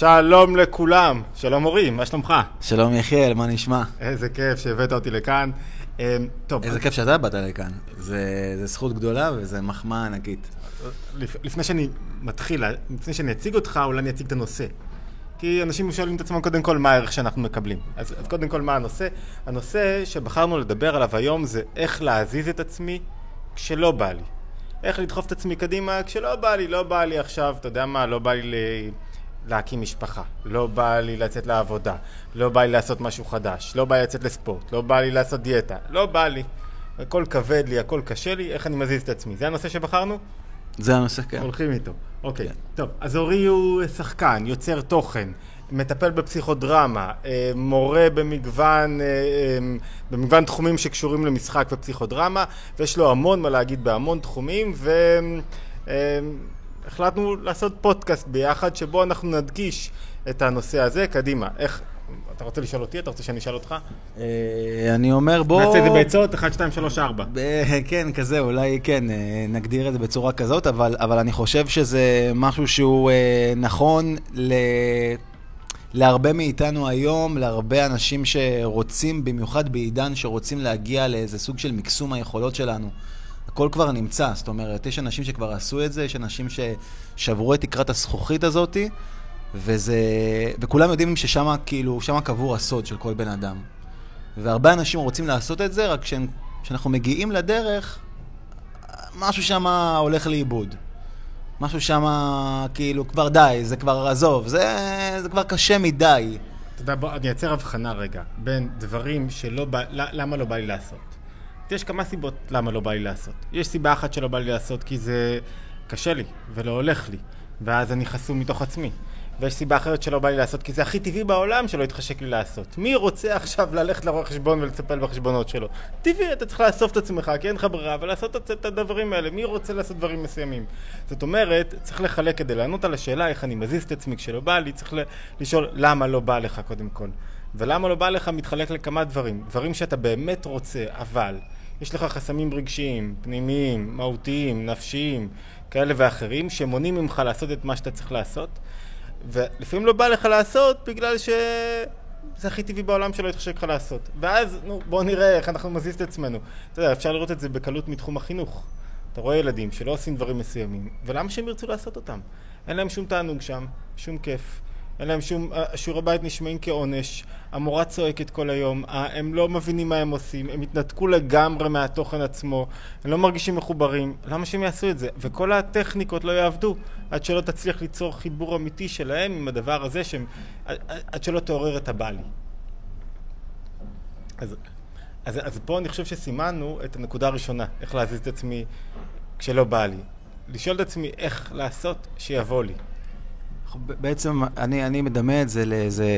שלום לכולם, שלום אורי, מה שלומך? שלום יחיאל, מה נשמע? איזה כיף שהבאת אותי לכאן. אה, טוב, איזה כיף שאתה באת לכאן. זה, זה זכות גדולה וזה מחמאה ענקית. לפ- לפני שאני מתחיל, לפני שאני אציג אותך, אולי אני אציג את הנושא. כי אנשים שואלים את עצמם קודם כל מה הערך שאנחנו מקבלים. אז, אז קודם כל מה הנושא? הנושא שבחרנו לדבר עליו היום זה איך להזיז את עצמי כשלא בא לי. איך לדחוף את עצמי קדימה כשלא בא לי, לא בא לי עכשיו, אתה יודע מה, לא בא לי ל... להקים משפחה, לא בא לי לצאת לעבודה, לא בא לי לעשות משהו חדש, לא בא לי לצאת לספורט, לא בא לי לעשות דיאטה, לא בא לי. הכל כבד לי, הכל קשה לי, איך אני מזיז את עצמי. זה הנושא שבחרנו? זה הנושא, כן. הולכים איתו. אוקיי, כן. טוב. אז אורי הוא שחקן, יוצר תוכן, מטפל בפסיכודרמה, אה, מורה במגוון, אה, אה, במגוון תחומים שקשורים למשחק ופסיכודרמה, ויש לו המון מה להגיד בהמון תחומים, והחלטנו לעשות פודקאסט ביחד, שבו אנחנו נדגיש את הנושא הזה. קדימה, איך... אתה רוצה לשאול אותי? אתה רוצה שאני אשאל אותך? אה, אני אומר, בוא... נעשה את זה בעצות, 1, 2, 3, 4. ב- כן, כזה, אולי כן, אה, נגדיר את זה בצורה כזאת, אבל, אבל אני חושב שזה משהו שהוא אה, נכון ל... להרבה מאיתנו היום, להרבה אנשים שרוצים, במיוחד בעידן שרוצים להגיע לאיזה סוג של מקסום היכולות שלנו. הכל כבר נמצא, זאת אומרת, יש אנשים שכבר עשו את זה, יש אנשים ששברו את תקרת הזכוכית הזאתי, וזה... וכולם יודעים ששם, כאילו, שם קבור הסוד של כל בן אדם. והרבה אנשים רוצים לעשות את זה, רק כשאנחנו מגיעים לדרך, משהו שם הולך לאיבוד. משהו שם, כאילו, כבר די, זה כבר, עזוב, זה, זה כבר קשה מדי. אתה יודע, בוא, אני אייצר הבחנה רגע בין דברים שלא בא, למה לא בא לי לעשות. יש כמה סיבות למה לא בא לי לעשות. יש סיבה אחת שלא בא לי לעשות כי זה קשה לי ולא הולך לי, ואז אני חסום מתוך עצמי. ויש סיבה אחרת שלא בא לי לעשות כי זה הכי טבעי בעולם שלא יתחשק לי לעשות. מי רוצה עכשיו ללכת לרואה חשבון ולטפל בחשבונות שלו? טבעי, אתה צריך לאסוף את עצמך כי אין לך ברירה ולעשות את- הדברים האלה. מי רוצה לעשות דברים מסוימים? זאת אומרת, צריך לחלק כדי לענות על השאלה איך אני מזיז את עצמי כשלא בא לי, צריך לשאול למה לא בא לך קודם כל. ולמה לא בא לך מתחלק לכמה דברים. דברים שאתה באמת רוצה, אבל יש לך חסמים רגשיים, פנימיים, מהותיים, נפשיים, כאלה ואחרים, שמונעים ממך לעשות את מה שאתה צריך לעשות. ולפעמים לא בא לך לעשות בגלל ש... זה הכי טבעי בעולם שלא יתחשק לך לעשות. ואז, נו, בואו נראה איך אנחנו נזיז את עצמנו. אתה יודע, אפשר לראות את זה בקלות מתחום החינוך. אתה רואה ילדים שלא עושים דברים מסוימים, ולמה שהם ירצו לעשות אותם? אין להם שום תענוג שם, שום כיף. אין להם שום... אה, שיעורי בית נשמעים כעונש, המורה צועקת כל היום, אה, הם לא מבינים מה הם עושים, הם התנתקו לגמרי מהתוכן עצמו, הם לא מרגישים מחוברים, למה שהם יעשו את זה? וכל הטכניקות לא יעבדו עד שלא תצליח ליצור חיבור אמיתי שלהם עם הדבר הזה, שהם, עד, עד שלא תעורר את הבא לי. אז, אז, אז פה אני חושב שסימנו את הנקודה הראשונה, איך להזיז את עצמי כשלא בא לי. לשאול את עצמי איך לעשות שיבוא לי. בעצם אני, אני מדמה את זה לאיזה...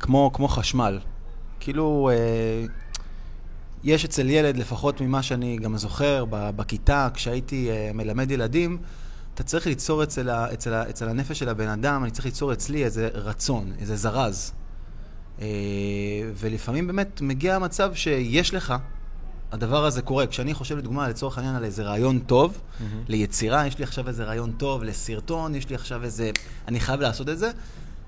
כמו, כמו חשמל. כאילו, אה, יש אצל ילד, לפחות ממה שאני גם זוכר, בכיתה, כשהייתי אה, מלמד ילדים, אתה צריך ליצור אצל, ה, אצל, ה, אצל הנפש של הבן אדם, אני צריך ליצור אצלי איזה רצון, איזה זרז. אה, ולפעמים באמת מגיע המצב שיש לך, הדבר הזה קורה. כשאני חושב לדוגמה, לצורך העניין, על איזה רעיון טוב, ליצירה, יש לי עכשיו איזה רעיון טוב, לסרטון, יש לי עכשיו איזה... אני חייב לעשות את זה,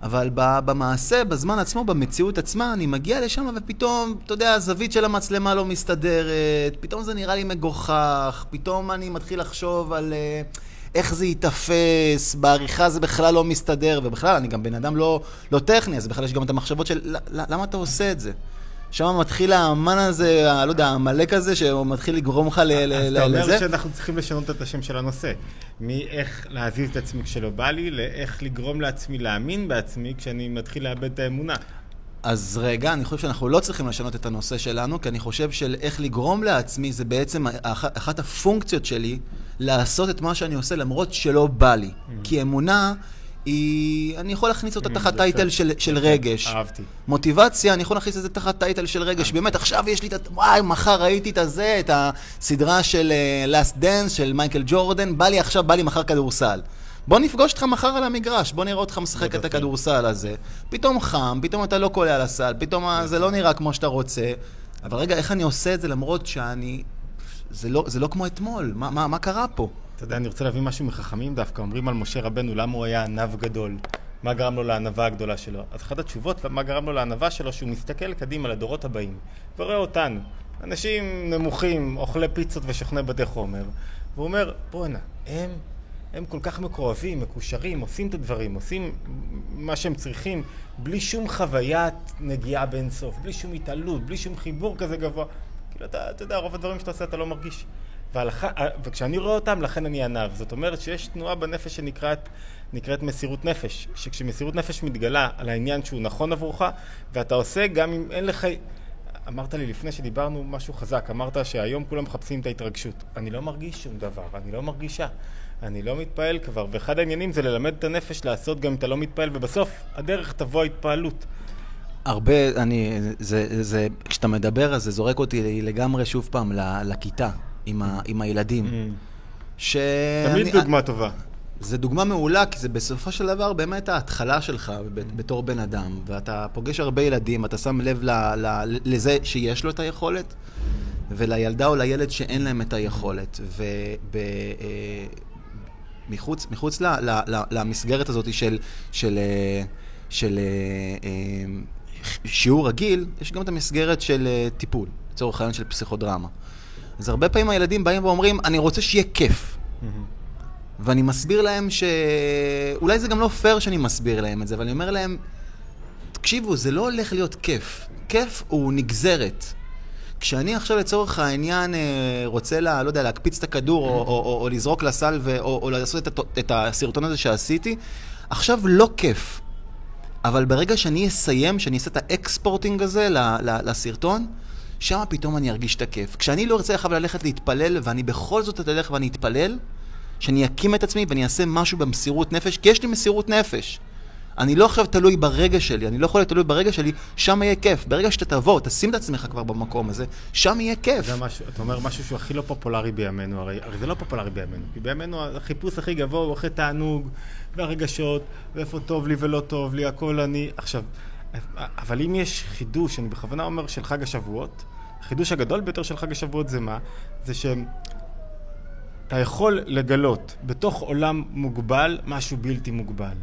אבל במעשה, בזמן עצמו, במציאות עצמה, אני מגיע לשם ופתאום, אתה יודע, הזווית של המצלמה לא מסתדרת, פתאום זה נראה לי מגוחך, פתאום אני מתחיל לחשוב על... אה, איך זה ייתפס, בעריכה זה בכלל לא מסתדר, ובכלל, אני גם בן אדם לא, לא טכני, אז בכלל יש גם את המחשבות של "ל- ל- למה אתה עושה את זה? שם מתחיל האמן הזה, לא יודע, העמלק הזה, שהוא מתחיל לגרום לך ל- ל- אז אתה אומר לזה. שאנחנו צריכים לשנות את השם של הנושא. מאיך להזיז את עצמי כשלא בא לי, לאיך לגרום לעצמי להאמין בעצמי כשאני מתחיל לאבד את האמונה. אז רגע, אני חושב שאנחנו לא צריכים לשנות את הנושא שלנו, כי אני חושב של איך לגרום לעצמי, זה בעצם אח- אחת הפונקציות שלי, לעשות את מה שאני עושה למרות שלא בא לי. כי אמונה היא... אני יכול להכניס אותה Mm, תחת. טייטל של, של רגש. אהבתי. מוטיבציה, אני יכול להכניס את זה תחת טייטל של רגש. באמת, עכשיו יש לי את ה... וואי, מחר ראיתי את הזה, את הסדרה של אה, Last Dance, של מייקל ג'ורדן, בא לי עכשיו, בא לי מחר כדורסל. בוא נפגוש אותך מחר על המגרש, בוא נראה אותך משחק את. הכדורסל הזה. פתאום חם, פתאום אתה לא קולע לסל, פתאום זה לא נראה כמו שאתה רוצה. אבל רגע, איך אני עושה את זה למרות שאני... זה לא, זה לא כמו אתמול, מה, מה, מה קרה פה? אתה יודע, אני רוצה להביא משהו מחכמים דווקא. אומרים על משה רבנו, למה הוא היה ענב גדול? מה גרם לו לענווה הגדולה שלו? אז אחת התשובות, מה גרם לו לענווה שלו, שהוא מסתכל קדימה לדורות הבאים, ורואה אותנו, אנשים נמוכים, אוכלי פיצות ושוכני בתי חומר, והוא אומר, בואנה, הם, הם כל כך מקורבים, מקושרים, עושים את הדברים, עושים מה שהם צריכים, בלי שום חוויית נגיעה באינסוף, בלי שום התעלות, בלי שום חיבור כזה גבוה. כאילו, אתה, אתה יודע, רוב הדברים שאתה עושה אתה לא מרגיש. והלכה, וכשאני רואה אותם, לכן אני ענב. זאת אומרת שיש תנועה בנפש שנקראת נקראת מסירות נפש. שכשמסירות נפש מתגלה על העניין שהוא נכון עבורך, ואתה עושה גם אם אין לך... אמרת לי לפני שדיברנו משהו חזק, אמרת שהיום כולם מחפשים את ההתרגשות. אני לא מרגיש שום דבר, אני לא מרגישה. אני לא מתפעל כבר, ואחד העניינים זה ללמד את הנפש לעשות גם אם אתה לא מתפעל, ובסוף הדרך תבוא ההתפעלות. הרבה, אני, זה, זה, כשאתה מדבר, אז זה זורק אותי לגמרי שוב פעם לכיתה, עם, ה, עם הילדים. Mm. ש... תמיד דוגמה טובה. זה דוגמה מעולה, כי זה בסופו של דבר באמת ההתחלה שלך בתור בן אדם, ואתה פוגש הרבה ילדים, אתה שם לב ל, ל, לזה שיש לו את היכולת, ולילדה או לילד שאין להם את היכולת. ומחוץ אה, מחוץ ל, ל, ל, למסגרת הזאת של, של, אה, של אה, שיעור רגיל, יש גם את המסגרת של טיפול, לצורך העניין של פסיכודרמה. אז הרבה פעמים הילדים באים ואומרים, אני רוצה שיהיה כיף. ואני מסביר להם ש... אולי זה גם לא פייר שאני מסביר להם את זה, אבל אני אומר להם, תקשיבו, זה לא הולך להיות כיף. כיף הוא נגזרת. כשאני עכשיו לצורך העניין אה, רוצה, לה, לא יודע, להקפיץ את הכדור או, או, או, או לזרוק לסל ו, או, או לעשות את, את הסרטון הזה שעשיתי, עכשיו לא כיף. אבל ברגע שאני אסיים, שאני אעשה את ה exporting הזה לסרטון, שם פתאום אני ארגיש את הכיף. כשאני לא ארצה עכשיו ללכת להתפלל, ואני בכל זאת אלך ואני אתפלל, שאני אקים את עצמי ואני אעשה משהו במסירות נפש, כי יש לי מסירות נפש. אני לא עכשיו תלוי ברגע שלי, אני לא יכול להיות תלוי ברגע שלי, שם יהיה כיף. ברגע שאתה תבוא, תשים את עצמך כבר במקום הזה, שם יהיה כיף. זה משהו, אתה אומר משהו שהוא הכי לא פופולרי בימינו, הרי, הרי זה לא פופולרי בימינו, כי בימינו החיפוש הכי גבוה הוא אחרי תענוג, והרגשות, ואיפה טוב לי ולא טוב לי, הכל אני... עכשיו, אבל אם יש חידוש, אני בכוונה אומר של חג השבועות, החידוש הגדול ביותר של חג השבועות זה מה? זה שהם... אתה יכול לגלות בתוך עולם מוגבל משהו בלתי מוגבל.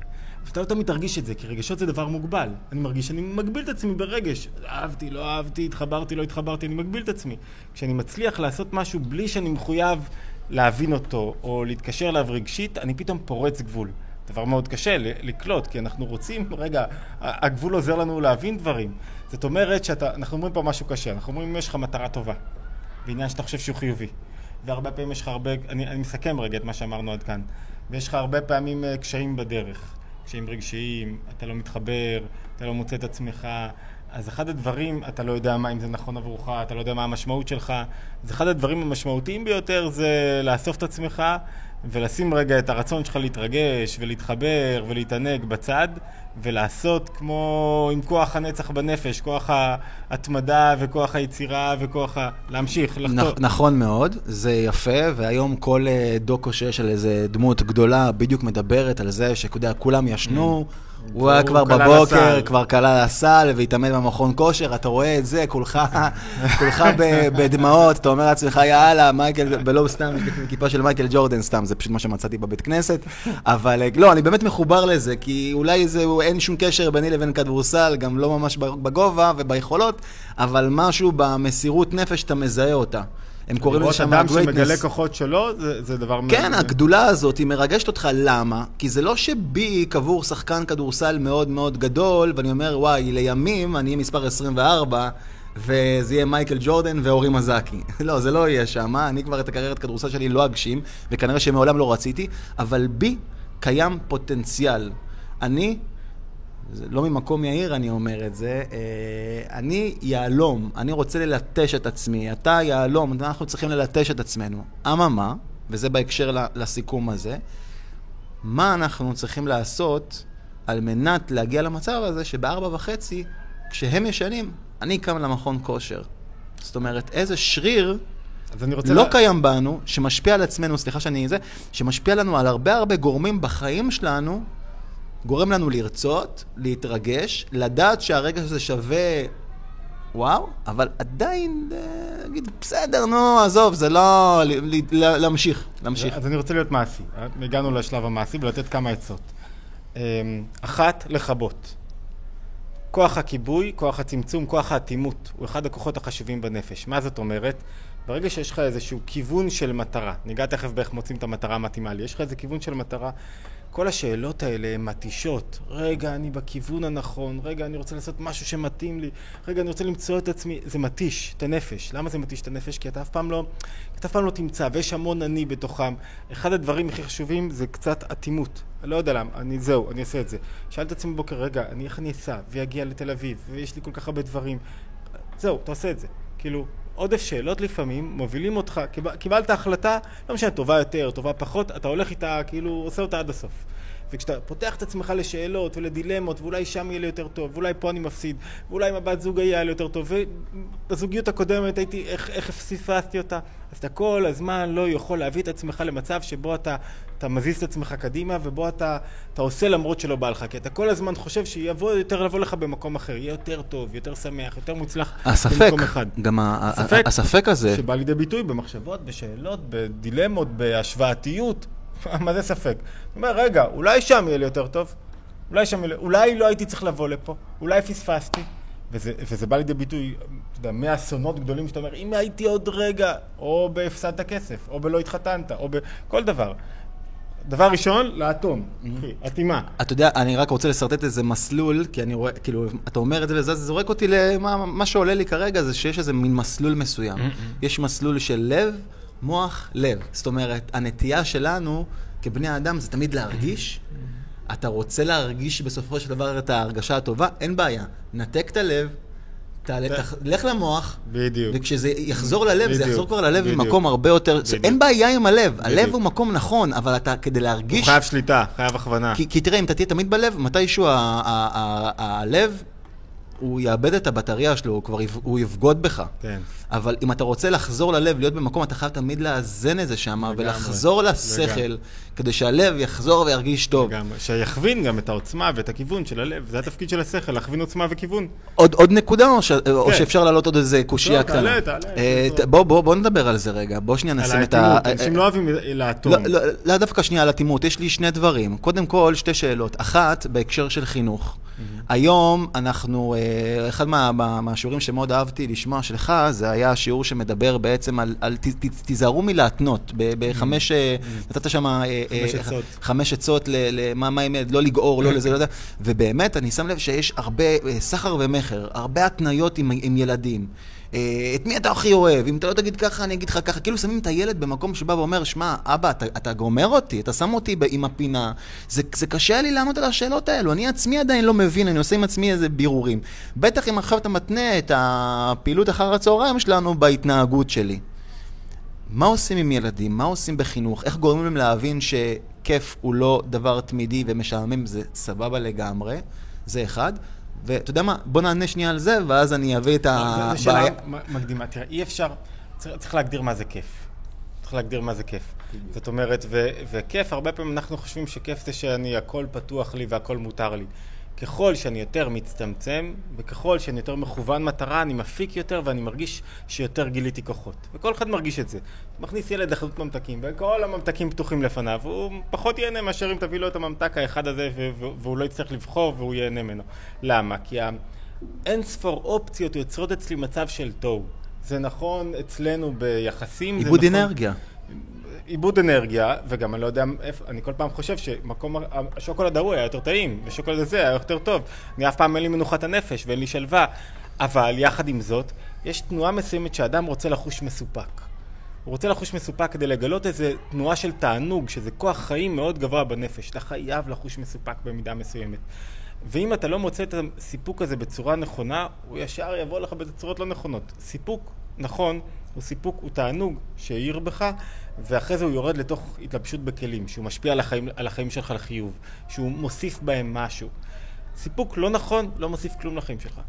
ואתה לא תמיד תרגיש את זה, כי רגשות זה דבר מוגבל. אני מרגיש שאני מגביל את עצמי ברגש. אהבתי, לא אהבתי, התחברתי, לא התחברתי, אני מגביל את עצמי. כשאני מצליח לעשות משהו בלי שאני מחויב להבין אותו, או להתקשר אליו רגשית, אני פתאום פורץ גבול. דבר מאוד קשה לקלוט, כי אנחנו רוצים, רגע, הגבול עוזר לנו להבין דברים. זאת אומרת שאנחנו אומרים פה משהו קשה, אנחנו אומרים אם יש לך מטרה טובה, בעניין שאתה חושב שהוא חיובי. והרבה פעמים יש לך הרבה, אני, אני מסכם רגע את מה שאמרנו עד כאן, ויש לך הרבה פעמים אה, קשיים בדרך, קשיים רגשיים, אתה לא מתחבר, אתה לא מוצא את עצמך, אז אחד הדברים, אתה לא יודע מה אם זה נכון עבורך, אתה לא יודע מה המשמעות שלך, אז אחד הדברים המשמעותיים ביותר זה לאסוף את עצמך ולשים רגע את הרצון שלך להתרגש ולהתחבר ולהתענג בצד ולעשות כמו עם כוח הנצח בנפש, כוח ההתמדה וכוח היצירה וכוח ה... להמשיך, לחתור. נכ- נכון מאוד, זה יפה, והיום כל אה, דוקו שיש על איזה דמות גדולה בדיוק מדברת על זה שכולם ישנו. Mm. הוא היה כבר בבוקר, כבר קלה לסל והתאמן במכון כושר, אתה רואה את זה, כולך, כולך בדמעות, אתה אומר לעצמך, יאללה, מייקל, ולא סתם, כיפה של מייקל ג'ורדן, סתם, זה פשוט מה שמצאתי בבית כנסת. אבל לא, אני באמת מחובר לזה, כי אולי זה, אין שום קשר ביני לבין כדורסל, גם לא ממש בגובה וביכולות, אבל משהו במסירות נפש, אתה מזהה אותה. הם קוראים לזה שם הגרייטנס. לראות אדם שמגלה כוחות שלו, זה, זה דבר... כן, מה... הגדולה הזאת היא מרגשת אותך, למה? כי זה לא שבי קבור שחקן כדורסל מאוד מאוד גדול, ואני אומר, וואי, לימים אני אהיה מספר 24, וזה יהיה מייקל ג'ורדן ואורי מזקי. לא, זה לא יהיה שם, אני כבר את הקריירת כדורסל שלי לא אגשים, וכנראה שמעולם לא רציתי, אבל בי קיים פוטנציאל. אני זה לא ממקום יאיר אני אומר את זה, אה, אני יהלום, אני רוצה ללטש את עצמי, אתה יהלום, אנחנו צריכים ללטש את עצמנו. אממה, וזה בהקשר לסיכום הזה, מה אנחנו צריכים לעשות על מנת להגיע למצב הזה שבארבע וחצי, כשהם ישנים, אני קם למכון כושר. זאת אומרת, איזה שריר לא לה... קיים בנו, שמשפיע על עצמנו, סליחה שאני זה, שמשפיע לנו על הרבה הרבה גורמים בחיים שלנו, גורם לנו לרצות, להתרגש, לדעת שהרגע הזה שווה וואו, אבל עדיין, להגיד, בסדר, נו, עזוב, זה לא... להמשיך, להמשיך. אז אני רוצה להיות מעשי. הגענו לשלב המעשי ולתת כמה עצות. אמ, אחת, לכבות. כוח הכיבוי, כוח הצמצום, כוח האטימות, הוא אחד הכוחות החשובים בנפש. מה זאת אומרת? ברגע שיש לך איזשהו כיוון של מטרה, ניגע תכף באיך מוצאים את המטרה המתאימה לי, יש לך איזה כיוון של מטרה, כל השאלות האלה הן מתישות. רגע, אני בכיוון הנכון, רגע, אני רוצה לעשות משהו שמתאים לי, רגע, אני רוצה למצוא את עצמי, זה מתיש את הנפש. למה זה מתיש את הנפש? כי אתה אף פעם לא, אתה אף פעם לא תמצא, ויש המון אני בתוכם. אחד הדברים הכי חשובים זה קצת אטימות. אני לא יודע למה, אני זהו, אני אעשה את זה. שאלתי את עצמי בבוקר, רגע, אני איך אני אסע, ויגיע לתל אביב, ויש לי כל כך הרבה דברים. זהו, תעשה את זה. כאילו, עודף שאלות לפעמים מובילים אותך, קיבל, קיבלת החלטה, לא משנה, טובה יותר, טובה פחות, אתה הולך איתה, כאילו, עושה אותה עד הסוף. וכשאתה פותח את עצמך לשאלות ולדילמות, ואולי שם יהיה לי יותר טוב, ואולי פה אני מפסיד, ואולי עם הבת זוג היה לי יותר טוב, ובזוגיות הקודמת הייתי, איך, איך פספסתי אותה, אז אתה כל הזמן לא יכול להביא את עצמך למצב שבו אתה, אתה מזיז את עצמך קדימה, ובו אתה, אתה עושה למרות שלא בא לך, כי אתה כל הזמן חושב שיבוא יותר לבוא לך במקום אחר, יהיה יותר טוב, יותר שמח, יותר מוצלח הספק, במקום אחד. גם הספק, הספק הזה. שבא לידי ביטוי במחשבות, בשאלות, בדילמות, בהשוואתיות. מה זה ספק? הוא אומר, רגע, אולי שם יהיה לי יותר טוב? אולי שם. אולי לא הייתי צריך לבוא לפה? אולי פספסתי? וזה, וזה בא לידי ביטוי, אתה יודע, מאסונות גדולים שאתה אומר, אם הייתי עוד רגע, או בהפסדת כסף, או בלא התחתנת, או בכל דבר. דבר ראשון, לאטום, אטימה. אתה יודע, אני רק רוצה לשרטט איזה מסלול, כי אני רואה, כאילו, אתה אומר את זה וזה, זה זורק אותי למה מה שעולה לי כרגע, זה שיש איזה מין מסלול מסוים. יש מסלול של לב, מוח, לב. זאת אומרת, הנטייה שלנו כבני אדם זה תמיד להרגיש. אתה רוצה להרגיש בסופו של דבר את ההרגשה הטובה, אין בעיה. נתק את הלב, תעלה. לך למוח, בדיוק. וכשזה יחזור ללב, בדיוק. זה יחזור כבר ללב בדיוק. ממקום הרבה יותר... בדיוק. אין בעיה עם הלב, בדיוק. הלב הוא מקום נכון, אבל אתה, כדי הוא להרגיש... חייב שליטה, חייב הכוונה. כי, כי תראה, אם אתה תהיה תמיד בלב, מתישהו הלב, הוא יאבד את הבטריה שלו, הוא כבר הוא יבגוד בך. כן. אבל אם אתה רוצה לחזור ללב, להיות במקום, אתה חייב תמיד לאזן את זה שם. ולחזור לשכל, לגמרי. כדי שהלב יחזור וירגיש טוב. לגמרי. שיכווין גם את העוצמה ואת הכיוון של הלב. זה התפקיד של השכל, להכווין עוצמה וכיוון. עוד, עוד נקודה, או, ש... או כן. שאפשר להעלות עוד איזה קושייה לא, קטנה? תעלה, תעלה, אה. ת- בוא, בוא, בוא נדבר על זה רגע. בוא שנייה על נשים את ה... האטימות, אנשים לא אוהבים לאטום. לא, לא, לא דווקא שנייה על אטימות, יש לי שני דברים. קודם כל, שתי שאלות. אחת, בהקשר של חינוך. היום אנחנו, אה, אחד מה, מה, מהשיעורים שמאוד אהבתי לשמוע שלך, זה היה השיעור שמדבר בעצם על, על ת, ת, תיזהרו מלהתנות. בחמש, אה, נתת שם... אה, חמש עצות. למה מה לא לגעור, לא לזה, לא יודע. ובאמת, אני שם לב שיש הרבה סחר ומכר, הרבה התניות עם, עם ילדים. אה, את מי אתה הכי אוהב? אם אתה לא תגיד ככה, אני אגיד לך ככה. כאילו שמים את הילד במקום שבא ואומר, שמע, אבא, אתה, אתה גומר אותי, אתה שם אותי עם הפינה. זה, זה קשה לי לענות על השאלות האלו, אני עצמי עדיין לא מבין, אני עושה עם עצמי איזה בירורים. בטח אם עכשיו אתה מתנה את הפעילות אחר הצהריים שלנו בהתנהגות שלי. מה עושים עם ילדים? מה עושים בחינוך? איך גורמים להם להבין שכיף הוא לא דבר תמידי ומשעמם זה סבבה לגמרי? זה אחד. ואתה יודע מה? בוא נענה שנייה על זה, ואז אני אביא את לא, זו שאלה הבעיה. מקדימה. תראה, אי אפשר, צריך, צריך להגדיר מה זה כיף. צריך להגדיר מה זה כיף. זאת אומרת, ו, וכיף, הרבה פעמים אנחנו חושבים שכיף זה שאני, הכל פתוח לי והכל מותר לי. ככל שאני יותר מצטמצם, וככל שאני יותר מכוון מטרה, אני מפיק יותר ואני מרגיש שיותר גיליתי כוחות. וכל אחד מרגיש את זה. מכניס ילד לחנות ממתקים, וכל הממתקים פתוחים לפניו, הוא פחות ייהנה מאשר אם תביא לו את הממתק האחד הזה, והוא לא יצטרך לבחור והוא ייהנה ממנו. למה? כי אין ספור אופציות יוצרות אצלי מצב של תוהו. זה נכון אצלנו ביחסים. עיבוד נכון- אנרגיה. עיבוד אנרגיה, וגם אני לא יודע איפה, אני כל פעם חושב שמקום, השוקולד ההוא היה יותר טעים, ושוקולד הזה היה יותר טוב. אני אף פעם אין לי מנוחת הנפש ואין לי שלווה. אבל יחד עם זאת, יש תנועה מסוימת שאדם רוצה לחוש מסופק. הוא רוצה לחוש מסופק כדי לגלות איזו תנועה של תענוג, שזה כוח חיים מאוד גבוה בנפש. אתה חייב לחוש מסופק במידה מסוימת. ואם אתה לא מוצא את הסיפוק הזה בצורה נכונה, הוא ישר יבוא לך בצורות לא נכונות. סיפוק נכון הוא סיפוק, הוא תענוג שהעיר בך, ואחרי זה הוא יורד לתוך התלבשות בכלים, שהוא משפיע על החיים, על החיים שלך לחיוב, שהוא מוסיף בהם משהו. סיפוק לא נכון, לא מוסיף כלום לחיים שלך.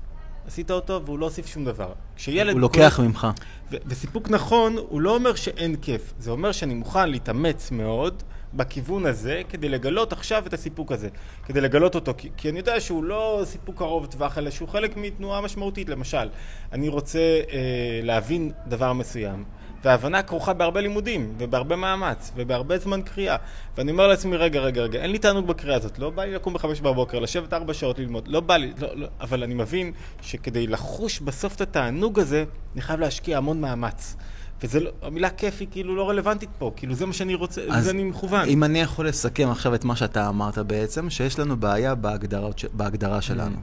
עשית אותו והוא לא הוסיף שום דבר. כשילד... הוא לוקח ממך. ו- וסיפוק נכון, הוא לא אומר שאין כיף, זה אומר שאני מוכן להתאמץ מאוד בכיוון הזה, כדי לגלות עכשיו את הסיפוק הזה. כדי לגלות אותו, כי, כי אני יודע שהוא לא סיפוק קרוב טווח, אלא שהוא חלק מתנועה משמעותית. למשל, אני רוצה אה, להבין דבר מסוים, וההבנה כרוכה בהרבה לימודים, ובהרבה מאמץ, ובהרבה זמן קריאה. ואני אומר לעצמי, רגע, רגע, רגע, אין לי תענוג בקריאה הזאת, לא בא לי לקום בחמש בבוקר, לשבת ארבע שעות ללמוד, לא בא לי, לא, לא, אבל אני מבין שכדי לחוש בסוף את התענוג הזה, אני חייב להשקיע המון מאמץ. וזה לא, המילה כיף היא כאילו לא רלוונטית פה, כאילו זה מה שאני רוצה, זה אני מכוון. אם אני יכול לסכם עכשיו את מה שאתה אמרת בעצם, שיש לנו בעיה בהגדרות, בהגדרה שלנו.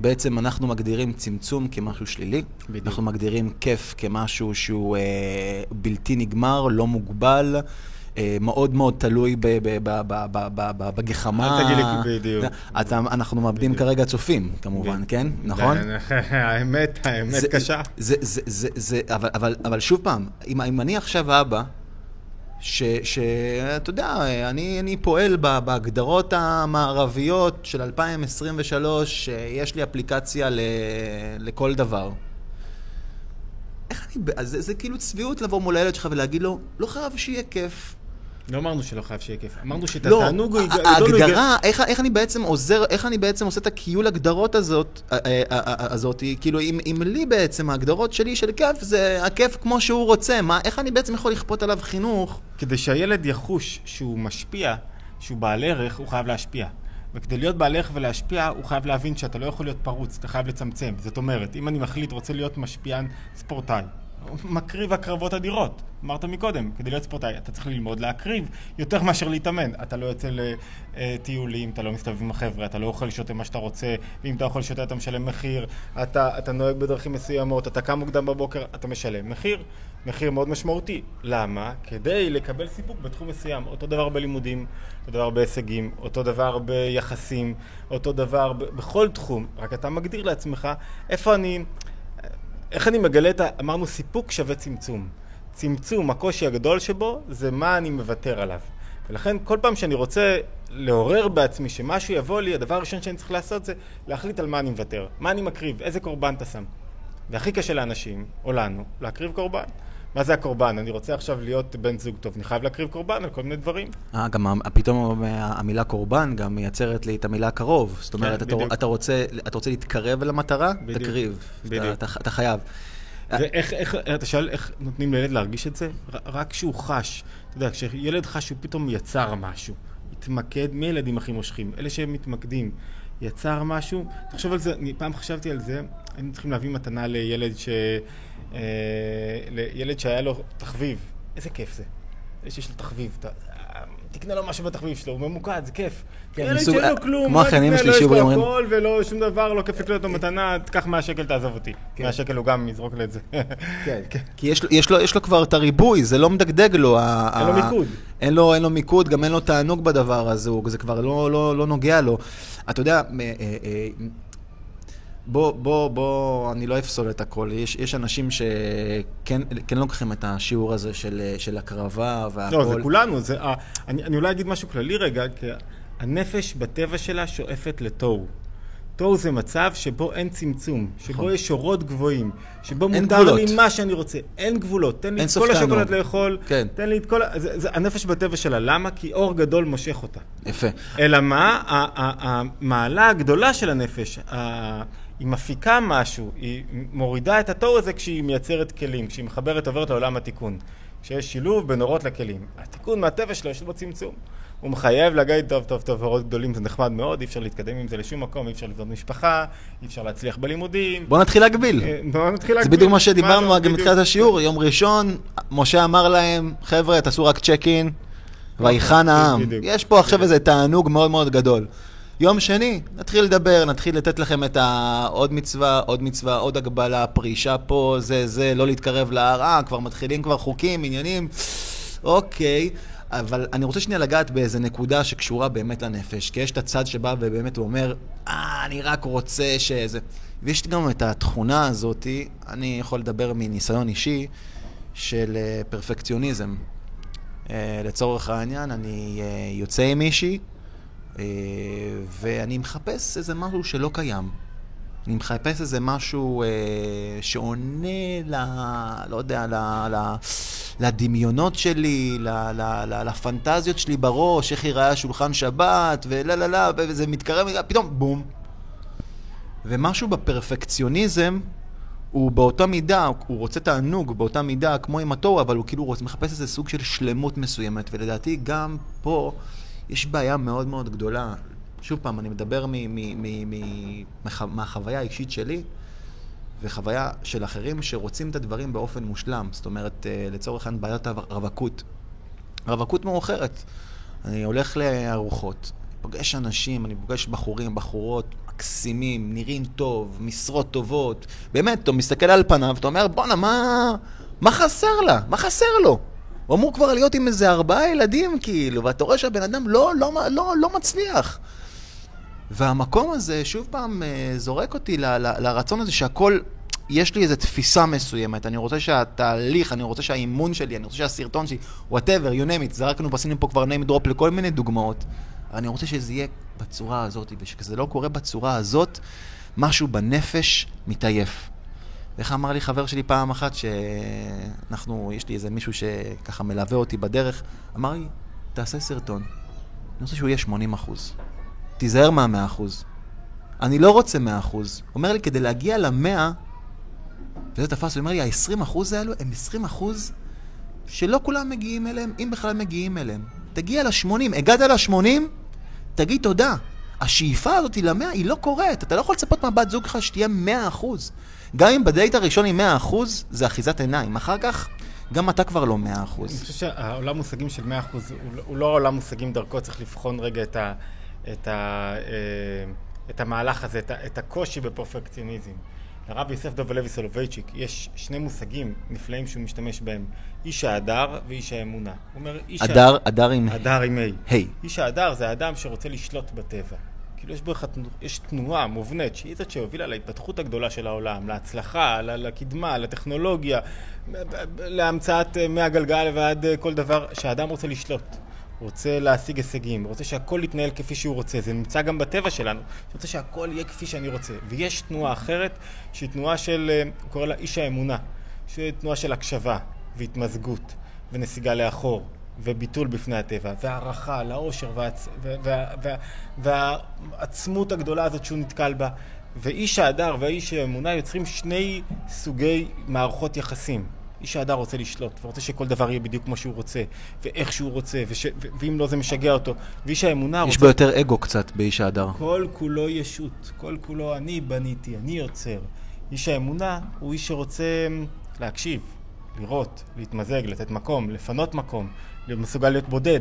בעצם אנחנו מגדירים צמצום כמשהו שלילי, בדיוק. אנחנו מגדירים כיף כמשהו שהוא אה, בלתי נגמר, לא מוגבל. אה, מאוד מאוד תלוי בגחמה. אל תגיד לי בדיוק. אנחנו מאבדים. כרגע צופים, כמובן, כן? נכון? האמת, האמת זה- קשה. זה, זה, זה, זה, אבל, אבל, אבל שוב פעם, אם, אם אני עכשיו אבא, שאתה יודע, אני, אני פועל ב- בהגדרות המערביות של 2023, שיש לי אפליקציה ל, לכל דבר. איך אני, אז זה, זה כאילו צביעות לבוא מול הילד שלך ולהגיד לו, לא חייב שיהיה כיף. לא אמרנו שלא חייב שיהיה כיף, אמרנו שאת לא, התענוג ה- הגדול הוא יגלה- ההגדרה, איך, איך אני בעצם עוזר, איך אני בעצם עושה את הכיול הגדרות הזאת, הזאת, כאילו אם, אם לי בעצם ההגדרות שלי של כיף זה הכיף כמו שהוא רוצה, מה, איך אני בעצם יכול לכפות עליו חינוך? כדי שהילד יחוש שהוא משפיע, שהוא בעל ערך, הוא חייב להשפיע. וכדי להיות בעל ערך ולהשפיע, הוא חייב להבין שאתה לא יכול להיות פרוץ, אתה חייב לצמצם. זאת אומרת, אם אני מחליט, רוצה להיות משפיען ספורטאי, מקריב הקרבות אדירות. אמרת מקודם, כדי להיות ספורטאי, אתה צריך ללמוד להקריב יותר מאשר להתאמן. אתה לא יוצא לטיולים, אתה לא מסתובב עם החבר'ה, אתה לא אוכל שותה מה שאתה רוצה, ואם אתה אוכל שותה אתה משלם מחיר, אתה, אתה נוהג בדרכים מסוימות, אתה קם מוקדם בבוקר, אתה משלם מחיר. מחיר מאוד משמעותי. למה? כדי לקבל סיפוק בתחום מסוים. אותו דבר בלימודים, אותו דבר בהישגים, אותו דבר ביחסים, אותו דבר ב- בכל תחום. רק אתה מגדיר לעצמך איפה אני... איך אני מגלה את ה... אמרנו סיפוק שווה צמצום. צמצום, הקושי הגדול שבו, זה מה אני מוותר עליו. ולכן כל פעם שאני רוצה לעורר בעצמי שמשהו יבוא לי, הדבר הראשון שאני צריך לעשות זה להחליט על מה אני מוותר. מה אני מקריב, איזה קורבן אתה שם. והכי קשה לאנשים, או לנו, להקריב קורבן. מה זה הקורבן? אני רוצה עכשיו להיות בן זוג טוב, אני חייב להקריב קורבן על כל מיני דברים. אה, גם פתאום המילה קורבן גם מייצרת לי את המילה קרוב. זאת אומרת, אתה, כן, בדיוק. אתה, רוצה, אתה רוצה להתקרב אל המטרה? בדיוק. תקריב. בדיוק. אתה, אתה, אתה חייב. ואיך, איך, אתה שואל איך נותנים לילד להרגיש את זה? רק כשהוא חש. אתה יודע, כשילד חש שהוא פתאום יצר משהו, התמקד, מי הילדים הכי מושכים? אלה שהם מתמקדים. יצר משהו, תחשוב על זה, אני פעם חשבתי על זה, היינו צריכים להביא מתנה לילד ש... אה, לילד שהיה לו תחביב. איזה כיף זה. שיש לו תחביב. תקנה לו משהו בתחביב שלו, הוא ממוקד, זה כיף. כן, ילד מסוג- שאין לו כלום, כמו תקנה שלי לו, יש שהיו לו הכל ולא שום דבר, לא כיף לקנות לו מתנה, תקח 100 שקל, תעזוב אותי. כן. 100 שקל הוא גם יזרוק לי את זה. כן. כי יש, לו- יש, לו, יש לו כבר את הריבוי, זה לא מדגדג לו. ה- אין לו ה- מיקוד. אין לו, אין לו מיקוד, גם אין לו תענוג בדבר הזה, זה כבר לא, לא, לא נוגע לו. אתה יודע, אה, אה, אה, בוא, בוא, בוא, אני לא אפסול את הכל. יש, יש אנשים שכן כן לוקחים את השיעור הזה של, של הקרבה והכל. לא, זה כולנו, זה... אה, אני אני אולי אגיד משהו כללי רגע, כי הנפש בטבע שלה שואפת לתוהו. תוהו זה מצב שבו אין צמצום, שבו נכון. יש שורות גבוהים, שבו מותר גבולות. לי מה שאני רוצה, אין גבולות, תן לי את כל. השוקולד לאכול, כן. תן לי את כל... זה, זה הנפש בטבע שלה, למה? כי אור גדול מושך אותה. יפה. אלא מה? המעלה הגדולה של הנפש, היא מפיקה משהו, היא מורידה את התור הזה כשהיא מייצרת כלים, כשהיא מחברת עוברת לעולם התיקון. כשיש שילוב בין אורות לכלים. התיקון מהטבע שלו יש בו צמצום. הוא מחייב להגיד, טוב, טוב, טוב, אורות גדולים זה נחמד מאוד, אי אפשר להתקדם עם זה לשום מקום, אי אפשר לבנות משפחה, אי אפשר להצליח בלימודים. בוא נתחיל להגביל. אה, בואו נתחיל זה להגביל. בדיוק מה שדיברנו גם. בתחילת השיעור, יום ראשון, משה אמר להם, חבר'ה, תעשו רק צ'ק אין, ויחן העם. יש פה עכשיו איזה תענוג מאוד מאוד גדול. יום שני, נתחיל לדבר, נתחיל לתת לכם את העוד מצווה, עוד מצווה, עוד הגבלה, פרישה פה, זה, זה, לא להתקרב להר, אה, כבר מתחילים כבר חוקים, עניינים, אוקיי. אבל אני רוצה שנייה לגעת באיזה נקודה שקשורה באמת לנפש, כי יש את הצד שבא ובאמת הוא אומר, אה, אני רק רוצה שזה... ויש גם את התכונה הזאתי, אני יכול לדבר מניסיון אישי, של אה, פרפקציוניזם. אה, לצורך העניין, אני אה, יוצא עם מישהי, ואני מחפש איזה משהו שלא קיים. אני מחפש איזה משהו אה, שעונה ל... לא יודע, ל... ל... לדמיונות שלי, ל... ל... ל... לפנטזיות שלי בראש, איך ייראה השולחן שבת, ולה לה לה, וזה מתקרב, פתאום בום. ומשהו בפרפקציוניזם הוא באותה מידה, הוא רוצה תענוג באותה מידה כמו עם התוהו, אבל הוא כאילו רוצה, מחפש איזה סוג של שלמות מסוימת, ולדעתי גם פה יש בעיה מאוד מאוד גדולה. שוב פעם, אני מדבר מהחוויה האישית שלי, וחוויה של אחרים שרוצים את הדברים באופן מושלם. זאת אומרת, אה, לצורך העניין בעיית הרווקות. רווקות מאוחרת. אני הולך לארוחות, פוגש אנשים, אני פוגש בחורים, בחורות, מקסימים, נראים טוב, משרות טובות. באמת, אתה מסתכל על פניו, אתה אומר, בואנה, מה, מה חסר לה? מה חסר לו? הוא אמור כבר להיות עם איזה ארבעה ילדים, כאילו, ואתה רואה שהבן אדם לא, לא, לא, לא מצליח. והמקום הזה, שוב פעם, אה, זורק אותי לרצון הזה שהכל, יש לי איזו תפיסה מסוימת. אני רוצה שהתהליך, אני רוצה שהאימון שלי, אני רוצה שהסרטון שלי, whatever, you name it, זרקנו, עשינו פה כבר name drop לכל מיני דוגמאות. אני רוצה שזה יהיה בצורה הזאת, וכשזה לא קורה בצורה הזאת, משהו בנפש מתעייף. איך אמר לי חבר שלי פעם אחת, שאנחנו, יש לי איזה מישהו שככה מלווה אותי בדרך, אמר לי, תעשה סרטון. אני רוצה שהוא יהיה 80 אחוז. תיזהר מה-100 אחוז. אני לא רוצה 100 אחוז. אומר לי, כדי להגיע ל-100, וזה תפס, הוא אומר לי, ה-20 אחוז האלו הם 20 אחוז שלא כולם מגיעים אליהם, אם בכלל מגיעים אליהם. תגיע ל-80, הגעת ל-80, תגיד תודה. השאיפה הזאת ל-100 היא לא קורית. אתה לא יכול לצפות מהבת זוג שלך שתהיה 100 אחוז. גם אם בדייט הראשון עם 100 אחוז, זה אחיזת עיניים. אחר כך, גם אתה כבר לא 100 אחוז. אני חושב שהעולם מושגים של 100% הוא, לא- הוא לא עולם מושגים דרכו, צריך לבחון רגע את, ה, את, ה, אה, את המהלך הזה, את, ה, את הקושי בפרפקציוניזם. לרב יוסף דוב לוי סולובייצ'יק יש שני מושגים נפלאים שהוא משתמש בהם, איש ההדר ואיש האמונה. הוא אומר, איש ה- הדר, הדר עם... הדר עם ה'. היי. איש ההדר זה האדם שרוצה לשלוט בטבע. כאילו יש בך, יש תנועה מובנית שהיא זאת שהובילה להתפתחות הגדולה של העולם, להצלחה, לקדמה, לטכנולוגיה, להמצאת אה, מהגלגל ועד אה, כל דבר, שהאדם רוצה לשלוט. רוצה להשיג הישגים, רוצה שהכל יתנהל כפי שהוא רוצה, זה נמצא גם בטבע שלנו, רוצה שהכל יהיה כפי שאני רוצה. ויש תנועה אחרת, שהיא תנועה של, אה, הוא קורא לה איש האמונה, שהיא תנועה של הקשבה והתמזגות ונסיגה לאחור. וביטול בפני הטבע, והערכה לאושר והעצ... וה... וה... וה... והעצמות הגדולה הזאת שהוא נתקל בה. ואיש ההדר והאיש האמונה יוצרים שני סוגי מערכות יחסים. איש ההדר רוצה לשלוט, ורוצה שכל דבר יהיה בדיוק כמו שהוא רוצה, ואיך שהוא רוצה, וש... ו... ואם לא זה משגע אותו. ואיש האמונה יש רוצה... בו יותר אגו קצת באיש ההדר. כל כולו ישות, כל כולו אני בניתי, אני יוצר. איש האמונה הוא איש שרוצה אמ, להקשיב, לראות, להתמזג, לתת מקום, לפנות מקום, להיות מסוגל להיות בודד.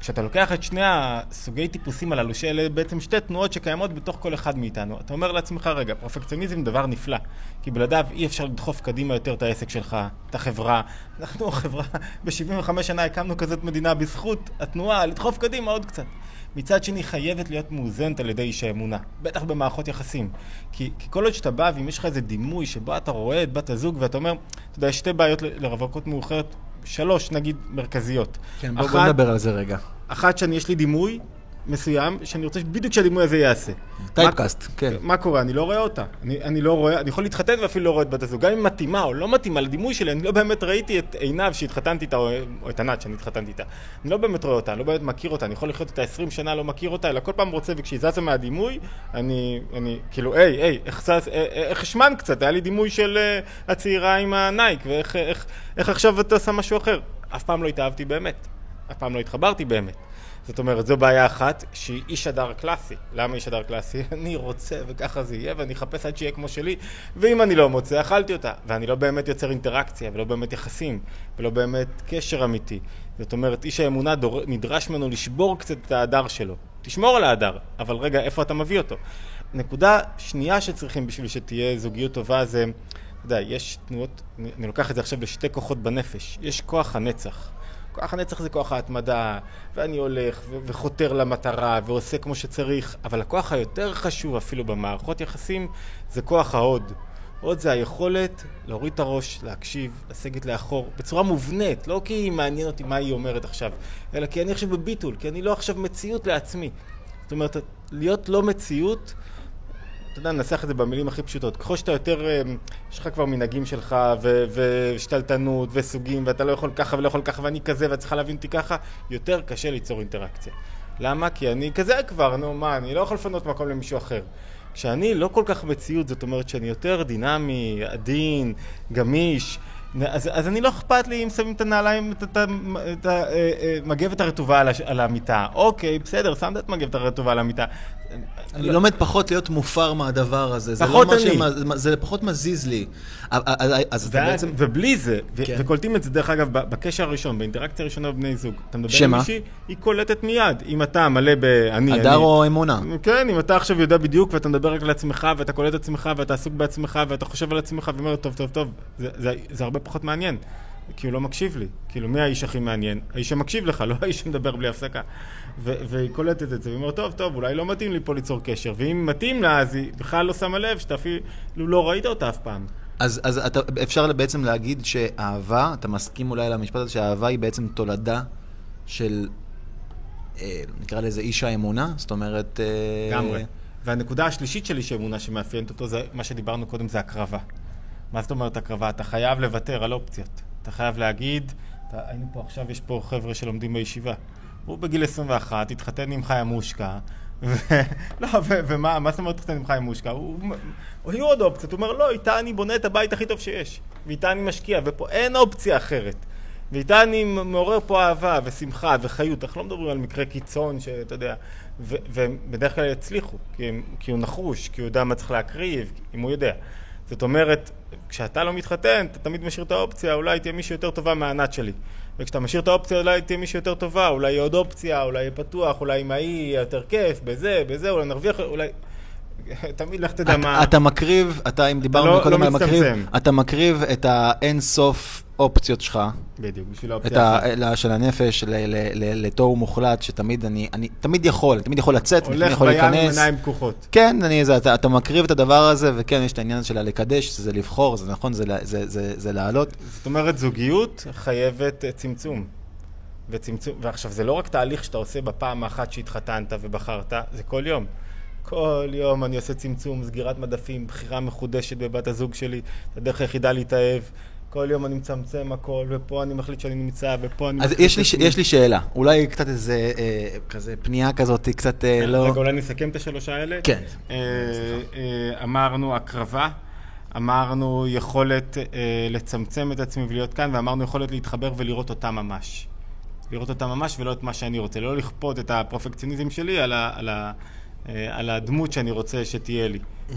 כשאתה לוקח את שני הסוגי טיפוסים הללו, שאלה בעצם שתי תנועות שקיימות בתוך כל אחד מאיתנו, אתה אומר לעצמך, רגע, פרפקציוניזם דבר נפלא, כי בלעדיו אי אפשר לדחוף קדימה יותר את העסק שלך, את החברה. אנחנו החברה, ב-75 שנה הקמנו כזאת מדינה בזכות התנועה לדחוף קדימה עוד קצת. מצד שני חייבת להיות מאוזנת על ידי איש האמונה, בטח במערכות יחסים. כי, כי כל עוד שאתה בא ואם יש לך איזה דימוי שבו אתה רואה את בת הזוג ואתה אומר, אתה יודע, יש שתי בעיות לרווקות מאוחרת, שלוש נגיד מרכזיות. כן, בוא, אחת, בוא נדבר על זה רגע. אחת שאני, יש לי דימוי מסוים, שאני רוצה בדיוק שהדימוי הזה ייעשה. טייפקאסט, כן. מה קורה? אני לא רואה אותה. אני, אני לא רואה, אני יכול להתחתן ואפילו לא רואה את בת הזוג. גם אם מתאימה או לא מתאימה לדימוי שלי, אני לא באמת ראיתי את עינב שהתחתנתי איתה, או, או את ענת שאני התחתנתי איתה. אני לא באמת רואה אותה, אני לא באמת מכיר אותה, אני יכול לחיות איתה 20 שנה, לא מכיר אותה, אלא כל פעם רוצה, וכשהיא זזה מהדימוי, אני, אני, כאילו, היי, היי, איך זז, אה, אה, איך השמן קצת, היה לי דימוי של uh, הצעירה עם הנייק, ואיך איך, איך עכשיו אתה עושה משהו אחר. אף פעם לא התאהבתי באמת. אף פעם לא התחברתי באמת. זאת אומרת, זו בעיה אחת, שהיא איש הדר קלאסי. למה איש הדר קלאסי? אני רוצה וככה זה יהיה, ואני אחפש עד שיהיה כמו שלי, ואם אני לא מוצא, אכלתי אותה. ואני לא באמת יוצר אינטראקציה, ולא באמת יחסים, ולא באמת קשר אמיתי. זאת אומרת, איש האמונה דור... נדרש ממנו לשבור קצת את ההדר שלו. תשמור על ההדר, אבל רגע, איפה אתה מביא אותו? נקודה שנייה שצריכים בשביל שתהיה זוגיות טובה זה, אתה יודע, יש תנועות, אני, אני לוקח את זה עכשיו לשתי כוחות בנפש. יש כוח הנצח. כוח הנצח זה כוח ההתמדה, ואני הולך ו- וחותר למטרה ועושה כמו שצריך, אבל הכוח היותר חשוב אפילו במערכות יחסים זה כוח ההוד. הוד זה היכולת להוריד את הראש, להקשיב, לסגת לאחור, בצורה מובנית, לא כי מעניין אותי מה היא אומרת עכשיו, אלא כי אני עכשיו בביטול, כי אני לא עכשיו מציאות לעצמי. זאת אומרת, להיות לא מציאות אתה יודע, ננסח את זה במילים הכי פשוטות. ככל שאתה יותר, אה, יש לך כבר מנהגים שלך, ושתלטנות, וסוגים, ואתה לא יכול ככה ולא יכול ככה, ואני כזה, ואת צריכה להבין אותי ככה, יותר קשה ליצור אינטראקציה. למה? כי אני כזה כבר, נו מה, אני לא יכול לפנות מקום למישהו אחר. כשאני לא כל כך מציאות, זאת אומרת שאני יותר דינמי, עדין, גמיש, אז, אז אני לא אכפת לי אם שמים את הנעליים, את המגבת הרטובה על, על המיטה. אוקיי, בסדר, שמת את מגבת הרטובה על המיטה. אני לומד פחות להיות מופר מהדבר הזה. זה פחות לא מה אני. זה פחות מזיז לי. אז אתה בעצם... ובלי זה, כן. וקולטים את זה דרך אגב בקשר הראשון, באינטראקציה הראשונה בבני זוג. אתה מדבר שמה? עם מישהי, היא קולטת מיד. אם אתה מלא ב... אני, הדר. או אמונה? כן, אם אתה עכשיו יודע בדיוק ואתה מדבר רק לעצמך ואתה קולט את עצמך ואתה עסוק בעצמך ואתה חושב על עצמך ואומר טוב טוב טוב, זה הרבה פחות מעניין. כי הוא לא מקשיב לי. כאילו, מי האיש הכי מעניין? האיש שמקשיב לך, לא האיש שמדבר בלי הפסקה. ו- והיא קולטת את זה, והיא אומרת, טוב, טוב, אולי לא מתאים לי פה ליצור קשר. ואם מתאים לה, אז היא בכלל לא שמה לב שאתה אפילו לא ראית אותה אף פעם. אז, אז אתה, אפשר בעצם להגיד שאהבה, אתה מסכים אולי למשפט הזה שאהבה היא בעצם תולדה של, אה, נקרא לזה איש האמונה? זאת אומרת... אה, לגמרי. והנקודה השלישית שלי שאמונה שמאפיינת אותו, זה מה שדיברנו קודם, זה הקרבה. מה זאת אומרת הקרבה? אתה חייב לוותר על אופציות. אתה חייב להגיד, אתה, היינו פה עכשיו, יש פה חבר'ה שלומדים בישיבה. הוא בגיל 21, התחתן עם חיה מושקה, ו... לא, ו... ומה מה זאת אומרת התחתן עם חיה מושקה? הוא... היו עוד אופציות, הוא אומר, לא, איתה אני בונה את הבית הכי טוב שיש. ואיתה אני משקיע, ופה אין אופציה אחרת. ואיתה אני מעורר פה אהבה ושמחה וחיות. אנחנו לא מדברים על מקרה קיצון שאתה יודע, ו- ובדרך כלל יצליחו, כי, הם, כי הוא נחוש, כי הוא יודע מה צריך להקריב, אם הוא יודע. זאת אומרת, כשאתה לא מתחתן, אתה תמיד משאיר את האופציה, אולי תהיה מישהי יותר טובה מהענת שלי. וכשאתה משאיר את האופציה, אולי תהיה מישהי יותר טובה, אולי יהיה עוד אופציה, אולי יהיה פתוח, אולי עם ההיא יהיה יותר כיף, בזה, בזה, אולי נרוויח, אולי... תמיד לך תדע מה... אתה, מקריב, אתה, אם דיברנו לא- קודם לא על מקריב. אתה מקריב את האין סוף אופציות שלך, בדיוק, בשביל האופציה ה... אחת. ל- של הנפש, לתוהו מוחלט, שתמיד אני, אני תמיד יכול, תמיד יכול לצאת, תמיד הולך יכול בים עם להיכנס. עיניים פקוחות. כן, אני, זה, אתה, אתה מקריב את הדבר הזה, וכן, יש את העניין של הלקדש, זה לבחור, זה נכון, זה, לה- זה, זה, זה לעלות. זאת אומרת, זוגיות חייבת אה, צמצום. וצמצום, ועכשיו, זה לא רק תהליך שאתה עושה בפעם האחת שהתחתנת ובחרת, זה כל יום. כל יום אני עושה צמצום, סגירת מדפים, בחירה מחודשת בבת הזוג שלי, הדרך היחידה להתאהב. כל יום אני מצמצם הכל, ופה אני מחליט שאני נמצא, ופה אני... אז יש לי, ש-. יש לי שאלה, אולי קצת איזה, אה, כזה פנייה כזאת, קצת אה, לא... רגע, אולי נסכם את השלוש האלה? כן. אה, אה, אמרנו הקרבה, אמרנו יכולת אה, לצמצם את עצמי ולהיות כאן, ואמרנו יכולת להתחבר ולראות אותה ממש. לראות אותה ממש ולא את מה שאני רוצה. לא לכפות את הפרפקציוניזם שלי על, ה, על, ה, על הדמות שאני רוצה שתהיה לי. זה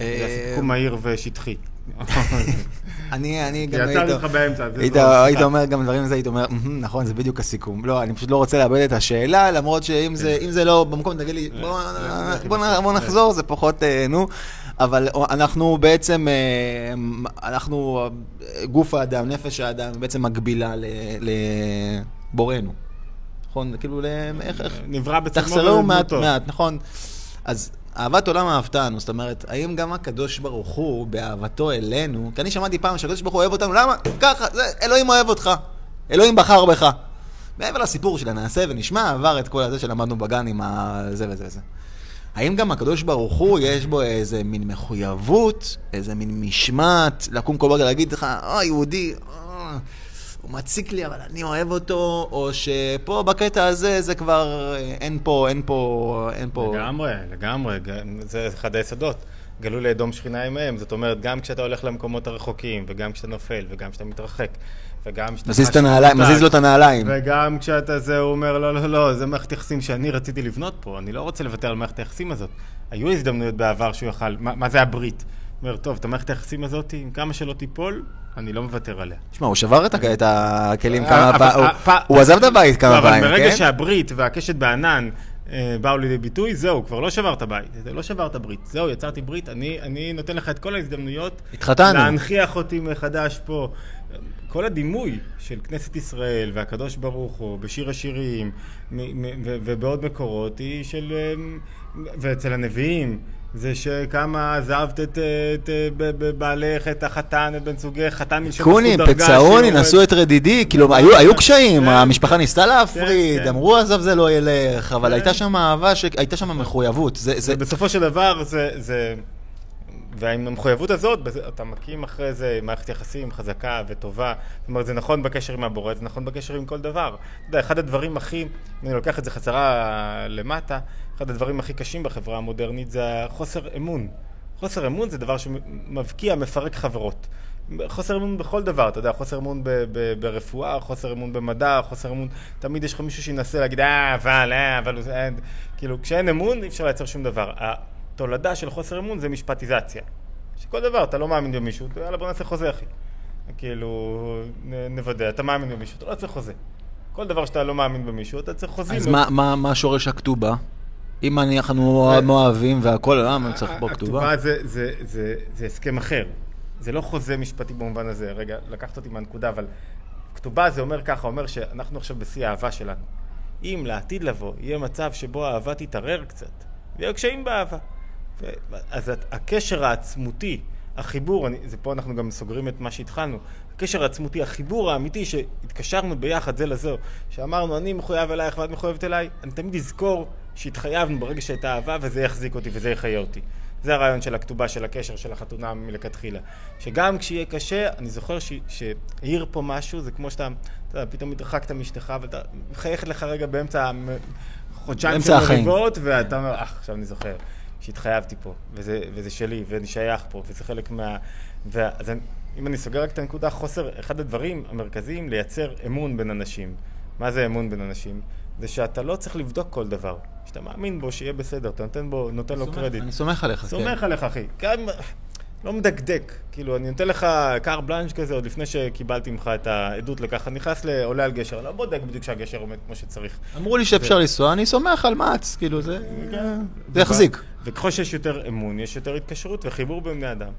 אה, סיכום מהיר ושטחי. אני, גם היית, לך באמצע. היית. היית אומר גם דברים לזה, היית אומר, "מהמם, נכון, זה בדיוק הסיכום. לא, אני פשוט לא רוצה לאבד את השאלה, למרות שאם זה, זה לא במקום, תגיד לי, בוא, זה- בוא, זה- בוא נחזור, זה פחות, אה, נו. אבל אנחנו בעצם, אה, אנחנו, אה, גוף האדם, נפש האדם, בעצם מקבילה לבורנו. נכון? כאילו, איך, איך, נברא בצלמו תחסרו מעט. מעט, נכון. אז אהבת עולם אהבתנו, זאת אומרת, האם גם הקדוש ברוך הוא, באהבתו אלינו, כי אני שמעתי פעם שהקדוש ברוך הוא אוהב אותנו, למה? ככה, זה, אלוהים אוהב אותך. אלוהים בחר בך. מעבר לסיפור של הנעשה ונשמע, עבר את כל הזה שלמדנו בגן עם הזה וזה וזה. האם גם הקדוש ברוך הוא, יש בו איזה מין מחויבות, איזה מין משמעת, לקום כל בוקר להגיד לך, אה, יהודי, אה, הוא מציק לי, אבל אני אוהב אותו, או שפה בקטע הזה זה כבר, אה, אין פה, אין פה, אין פה... לגמרי, לגמרי, זה אחד היסודות. גלו לאדום שכינה עמהם, זאת אומרת, גם כשאתה הולך למקומות הרחוקים, וגם כשאתה נופל, וגם כשאתה מתרחק, וגם כשאתה... מזיז את הנעליים, מזיז לו את הנעליים. וגם כשאתה זה, הוא אומר, לא, לא, לא, זה מערכת יחסים שאני רציתי לבנות פה, אני לא רוצה לוותר על מערכת היחסים הזאת. היו הזדמנויות בעבר שהוא יכל, מה, מה זה הברית? אומר, טוב, את המערכת היחסים הזאת, עם כמה שלא תיפול, אני לא מוותר עליה. תשמע, הוא שבר את הכלים אה, כמה אבל- פעמים, אה, הוא עזב את הבית כמה לא, אבל פעמים, ברגע כן? שהברית והקשת בענן אה, באו לידי ביטוי, זהו, כבר לא שבר את הבית. זה לא שבר את הברית. זהו, יצרתי ברית, אני, אני נותן לך את כל ההזדמנויות. התחתנו. להנכיח אותי מחדש פה. כל הדימוי של כנסת ישראל והקדוש ברוך הוא בשיר השירים ובעוד מקורות היא של... אה, ואצל הנביאים זה שכמה עזבת את, את, ב- בעלך, את החתן, את בן זוגך, חתן מלשון קונים, פצעוני. נשאו את רדידי, כאילו, היו היו קשיים, כן. המשפחה ניסתה להפריד, כן. אמרו עזב זה לא ילך, אבל כן. הייתה שם אהבה, ש- הייתה שם מחויבות. זה- זה- ובסופו של דבר זה... זה... ועם המחויבות הזאת, אתה מקים אחרי זה מערכת יחסים חזקה וטובה. זאת אומרת, זה נכון בקשר עם הבורא, זה נכון בקשר עם כל דבר. אתה יודע, אחד הדברים הכי, אם אני לוקח את זה חזרה למטה, אחד הדברים הכי קשים בחברה המודרנית זה החוסר אמון. חוסר אמון זה דבר שמבקיע, מפרק חברות. חוסר אמון בכל דבר, אתה יודע, חוסר אמון ב- ב- ברפואה, חוסר אמון במדע, חוסר אמון, תמיד יש לך מישהו שינסה להגיד, אה, אבל, אה, אבל, אה, כאילו, כשאין אמון אי אפשר לייצר שום דבר. התולדה של חוסר אמון זה משפטיזציה. שכל דבר, אתה לא מאמין במישהו, יאללה בוא נעשה חוזה אחי. כאילו, נוודא, אתה מאמין במישהו, אתה לא צריך חוזה. כל דבר שאתה לא מאמין במישהו, אתה צריך חוזים. אז מה, מה, מה שורש הכתובה? אם אנחנו אוהבים והכל, למה צריך פה כתובה? הכתובה זה, זה, זה, זה הסכם אחר. זה לא חוזה משפטי במובן הזה. רגע, לקחת אותי מהנקודה, אבל כתובה זה אומר ככה, אומר שאנחנו עכשיו בשיא האהבה שלנו. אם לעתיד לבוא יהיה מצב שבו האהבה תתערער קצת, ויהיו קשיים באהבה. ו... אז הקשר העצמותי, החיבור, אני, זה פה אנחנו גם סוגרים את מה שהתחלנו, הקשר העצמותי, החיבור האמיתי שהתקשרנו ביחד זה לזו, שאמרנו אני מחויב אלייך ואת מחויבת אליי, אני תמיד אזכור שהתחייבנו ברגע שהייתה אהבה וזה יחזיק אותי וזה יחיה אותי. זה הרעיון של הכתובה של הקשר של החתונה מלכתחילה. שגם כשיהיה קשה, אני זוכר שהעיר פה משהו, זה כמו שאתה, אתה יודע, פתאום התרחקת מאשתך ואתה מחייכת לך רגע באמצע חודשיים של מריבות, ואתה אומר, אה, עכשיו אני זוכר שהתחייבתי פה, וזה, וזה שלי, ואני שייך פה, וזה חלק מה... ואז אם אני סוגר רק את הנקודה, חוסר, אחד הדברים המרכזיים, לייצר אמון בין אנשים. מה זה אמון בין אנשים? זה שאתה לא צריך לבדוק כל דבר. שאתה מאמין בו, שיהיה בסדר, אתה נותן, בו, נותן לו קרדיט. אני סומך עליך, כן. סומך עליך, אחי. גם לא מדקדק. כאילו, אני נותן לך קר בלאנש כזה עוד לפני שקיבלתי ממך את העדות לכך. אני נכנס לעולה על גשר, לא בודק בדיוק שהגשר עומד כמו שצריך. אמרו לי שאפשר לנסוע, אני סומך על מעץ, כאילו, זה כן. יחזיק. וככל שיש יותר אמון, יש יותר התקשרות וחיבור בין בני אדם.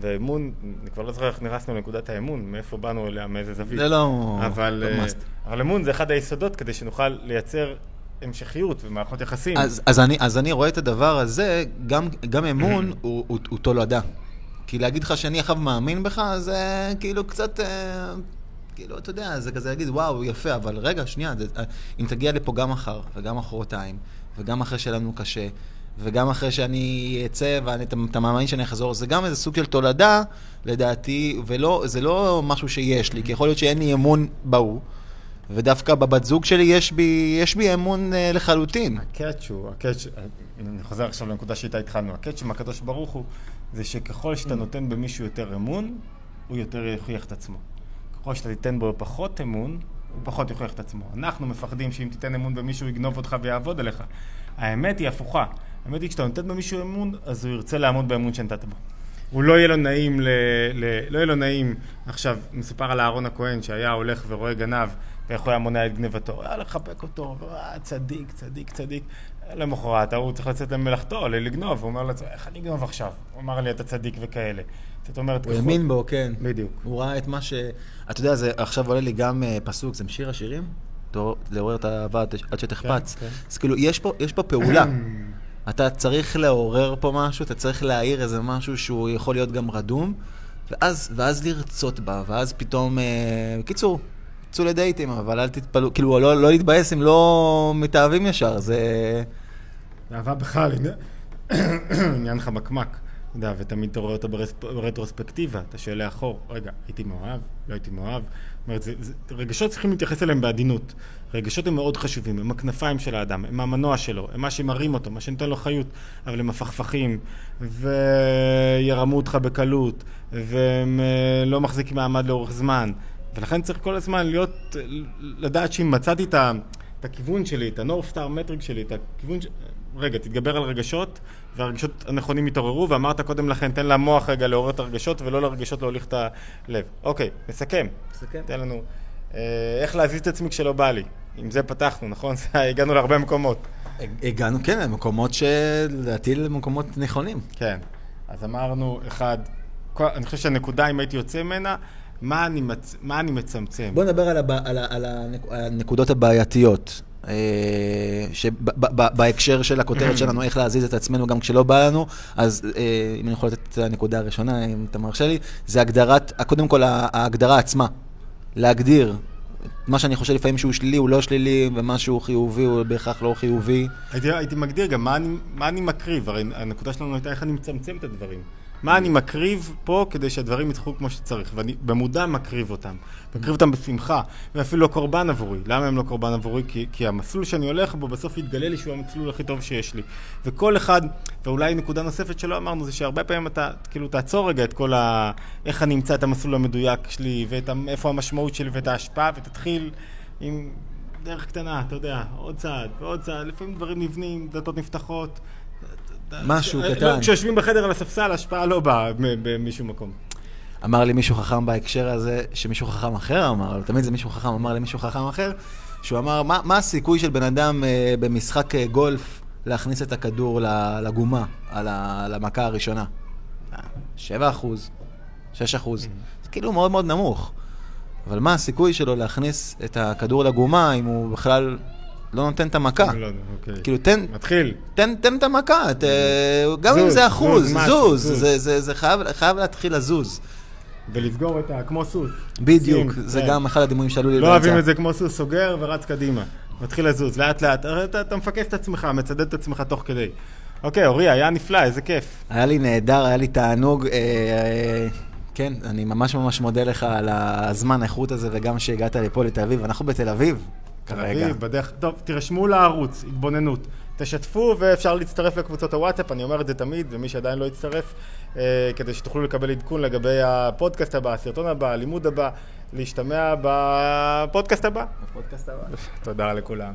ואמון, אני כבר לא זוכר איך נכנסנו לנקודת האמון, מאיפה באנו אליה, מאיזה זווית. זה לא... אבל, לא אבל אמון זה אחד היסודות כדי שנוכל לייצר המשכיות ומערכות יחסים. אז, אז, אני, אז אני רואה את הדבר הזה, גם, גם אמון הוא, הוא, הוא תולדה. כי להגיד לך שאני עכשיו מאמין בך, זה כאילו קצת... אה, כאילו, אתה יודע, זה כזה להגיד, וואו, יפה, אבל רגע, שנייה, זה, אה, אם תגיע לפה גם מחר, וגם מחרתיים, וגם אחרי שיהיה לנו קשה, וגם אחרי שאני אצא ואתה מאמין שאני אחזור, זה גם איזה סוג של תולדה, לדעתי, וזה לא משהו שיש לי, כי יכול להיות שאין לי אמון בה. ודווקא בבת זוג שלי יש בי, יש בי אמון uh, לחלוטין. ה catch הוא, ה catch, אני חוזר עכשיו לנקודה שאיתה התחלנו, ה catch עם הקדוש ברוך הוא, זה שככל שאתה נותן במישהו יותר אמון, הוא יותר יוכיח את עצמו. ככל שאתה תיתן בו פחות אמון, הוא פחות יוכיח את עצמו. אנחנו מפחדים שאם תיתן אמון במישהו, יגנוב אותך ויעבוד עליך. האמת היא הפוכה. האמת היא, כשאתה נותן במישהו אמון, אז הוא ירצה לעמוד באמון שנתת בו. הוא לא יהיה לו נעים, ל, ל, לא יהיה לו נעים, עכשיו, מסופר על אהרון הכהן שהיה הולך ורואה גנב, ואיך הוא היה מונע את גנבתו, היה לחבק אותו, ואה, צדיק, צדיק, צדיק. למחרת, הוא צריך לצאת למלאכתו, לגנוב, הוא אומר לעצמו, איך אני אגנוב עכשיו? הוא אמר לי, אתה צדיק וכאלה. זאת אומרת, הוא האמין בו, כן. בדיוק. הוא ראה את מה ש... אתה יודע, זה עכשיו עולה לי גם uh, פסוק, זה משיר השירים? לעורר את האהבה עד שתחפץ. כן, כן. אז כאילו, יש פה, יש פה פעולה. אתה צריך לעורר פה משהו, אתה צריך להעיר איזה משהו שהוא יכול להיות גם רדום, ואז, ואז לרצות בה, ואז פתאום... אה, בקיצור, צאו לדייטים, אבל אל תתפלאו, כאילו, לא, לא להתבאס אם לא מתאהבים ישר, זה... אהבה בכלל, עניין חמקמק. אתה יודע, ותמיד אתה רואה אותה ברטרוספקטיבה, אתה שואל לאחור, רגע, הייתי מאוהב? לא הייתי מאוהב? זאת אומרת, רגשות צריכים להתייחס אליהם בעדינות. רגשות הם מאוד חשובים, הם הכנפיים של האדם, הם המנוע שלו, הם מה שמרים אותו, מה שנותן לו חיות, אבל הם מפכפכים, וירמו אותך בקלות, והם אה, לא מחזיקים מעמד לאורך זמן. ולכן צריך כל הזמן להיות, לדעת שאם מצאתי את, את הכיוון שלי, את הנורף סטאר מטריק שלי, את הכיוון ש... רגע, תתגבר על רגשות, והרגשות הנכונים יתעוררו, ואמרת קודם לכן, תן למוח רגע לעורר את הרגשות, ולא לרגשות להוליך את הלב. אוקיי, נסכם. נסכם. תן לנו אה, איך להזיז את עצמי כשלא בא לי. עם זה פתחנו, נכון? הגענו להרבה מקומות. הגענו, כן, למקומות שלדעתי למקומות נכונים. כן. אז אמרנו, אחד, אני חושב שהנקודה, אם הייתי יוצא ממנה, מה אני, מצ... מה אני מצמצם? בוא נדבר על, הב... על, ה... על הנקודות הבעייתיות. אה, שבהקשר של הכותרת שלנו, איך להזיז את עצמנו גם כשלא בא לנו, אז אה, אם אני יכול לתת את הנקודה הראשונה, אם אתה מרשה לי, זה הגדרת, קודם כל ההגדרה עצמה. להגדיר מה שאני חושב לפעמים שהוא שלילי הוא לא שלילי, ומה שהוא חיובי הוא בהכרח לא חיובי. הייתי, הייתי מגדיר גם מה אני, מה אני מקריב, הרי הנקודה שלנו הייתה איך אני מצמצם את הדברים. מה אני מקריב פה כדי שהדברים יצחו כמו שצריך, ואני במודע מקריב אותם. מקריב אותם בשמחה, ואפילו לא קורבן עבורי. למה הם לא קורבן עבורי? כי, כי המסלול שאני הולך בו בסוף יתגלה לי שהוא המסלול הכי טוב שיש לי. וכל אחד, ואולי נקודה נוספת שלא אמרנו, זה שהרבה פעמים אתה, כאילו, תעצור רגע את כל ה... איך אני אמצא את המסלול המדויק שלי, ואיפה המשמעות שלי ואת ההשפעה, ותתחיל עם דרך קטנה, אתה יודע, עוד צעד ועוד צעד, לפעמים דברים נבנים, דלתות נפתחות. משהו לא, קטן. כשיושבים בחדר על הספסל, השפעה לא באה משום מקום. אמר לי מישהו חכם בהקשר הזה, שמישהו חכם אחר אמר, אבל תמיד זה מישהו חכם אמר למישהו חכם אחר, שהוא אמר, מה, מה הסיכוי של בן אדם אה, במשחק אה, גולף להכניס את הכדור לגומה, על, ה, על המכה הראשונה? 7 אחוז, 6 אחוז. זה כאילו מאוד מאוד נמוך. אבל מה הסיכוי שלו להכניס את הכדור לגומה אם הוא בכלל לא נותן את המכה? לא יודע, אוקיי. כאילו, תן... מתחיל. תן, את המכה, ת, גם אם זה אחוז, זוז, זה, חייב, להתחיל לזוז. ולסגור את ה... כמו סוס. בדיוק, זה כן. גם אחד הדימויים שעלו לי לא אוהבים את זה כמו סוס סוגר ורץ קדימה. מתחיל לזוז, לאט לאט. אתה, אתה מפקס את עצמך, מצדד את עצמך תוך כדי. אוקיי, אורי, היה נפלא, איזה כיף. היה לי נהדר, היה לי תענוג. אה, אה, כן, אני ממש ממש מודה לך על הזמן, האיכות הזה, וגם שהגעת לפה לתל אביב. אנחנו בתל אביב כרגע. אביב, בדרך... טוב, תירשמו לערוץ, התבוננות. תשתפו ואפשר להצטרף לקבוצות הוואטסאפ, אני אומר את זה תמיד, ומי שעדיין לא יצטרף, אה, כדי שתוכלו לקבל עדכון לגבי הפודקאסט הבא, הסרטון הבא, הלימוד הבא, להשתמע בפודקאסט הבא. בפודקאסט הבא. תודה לכולם.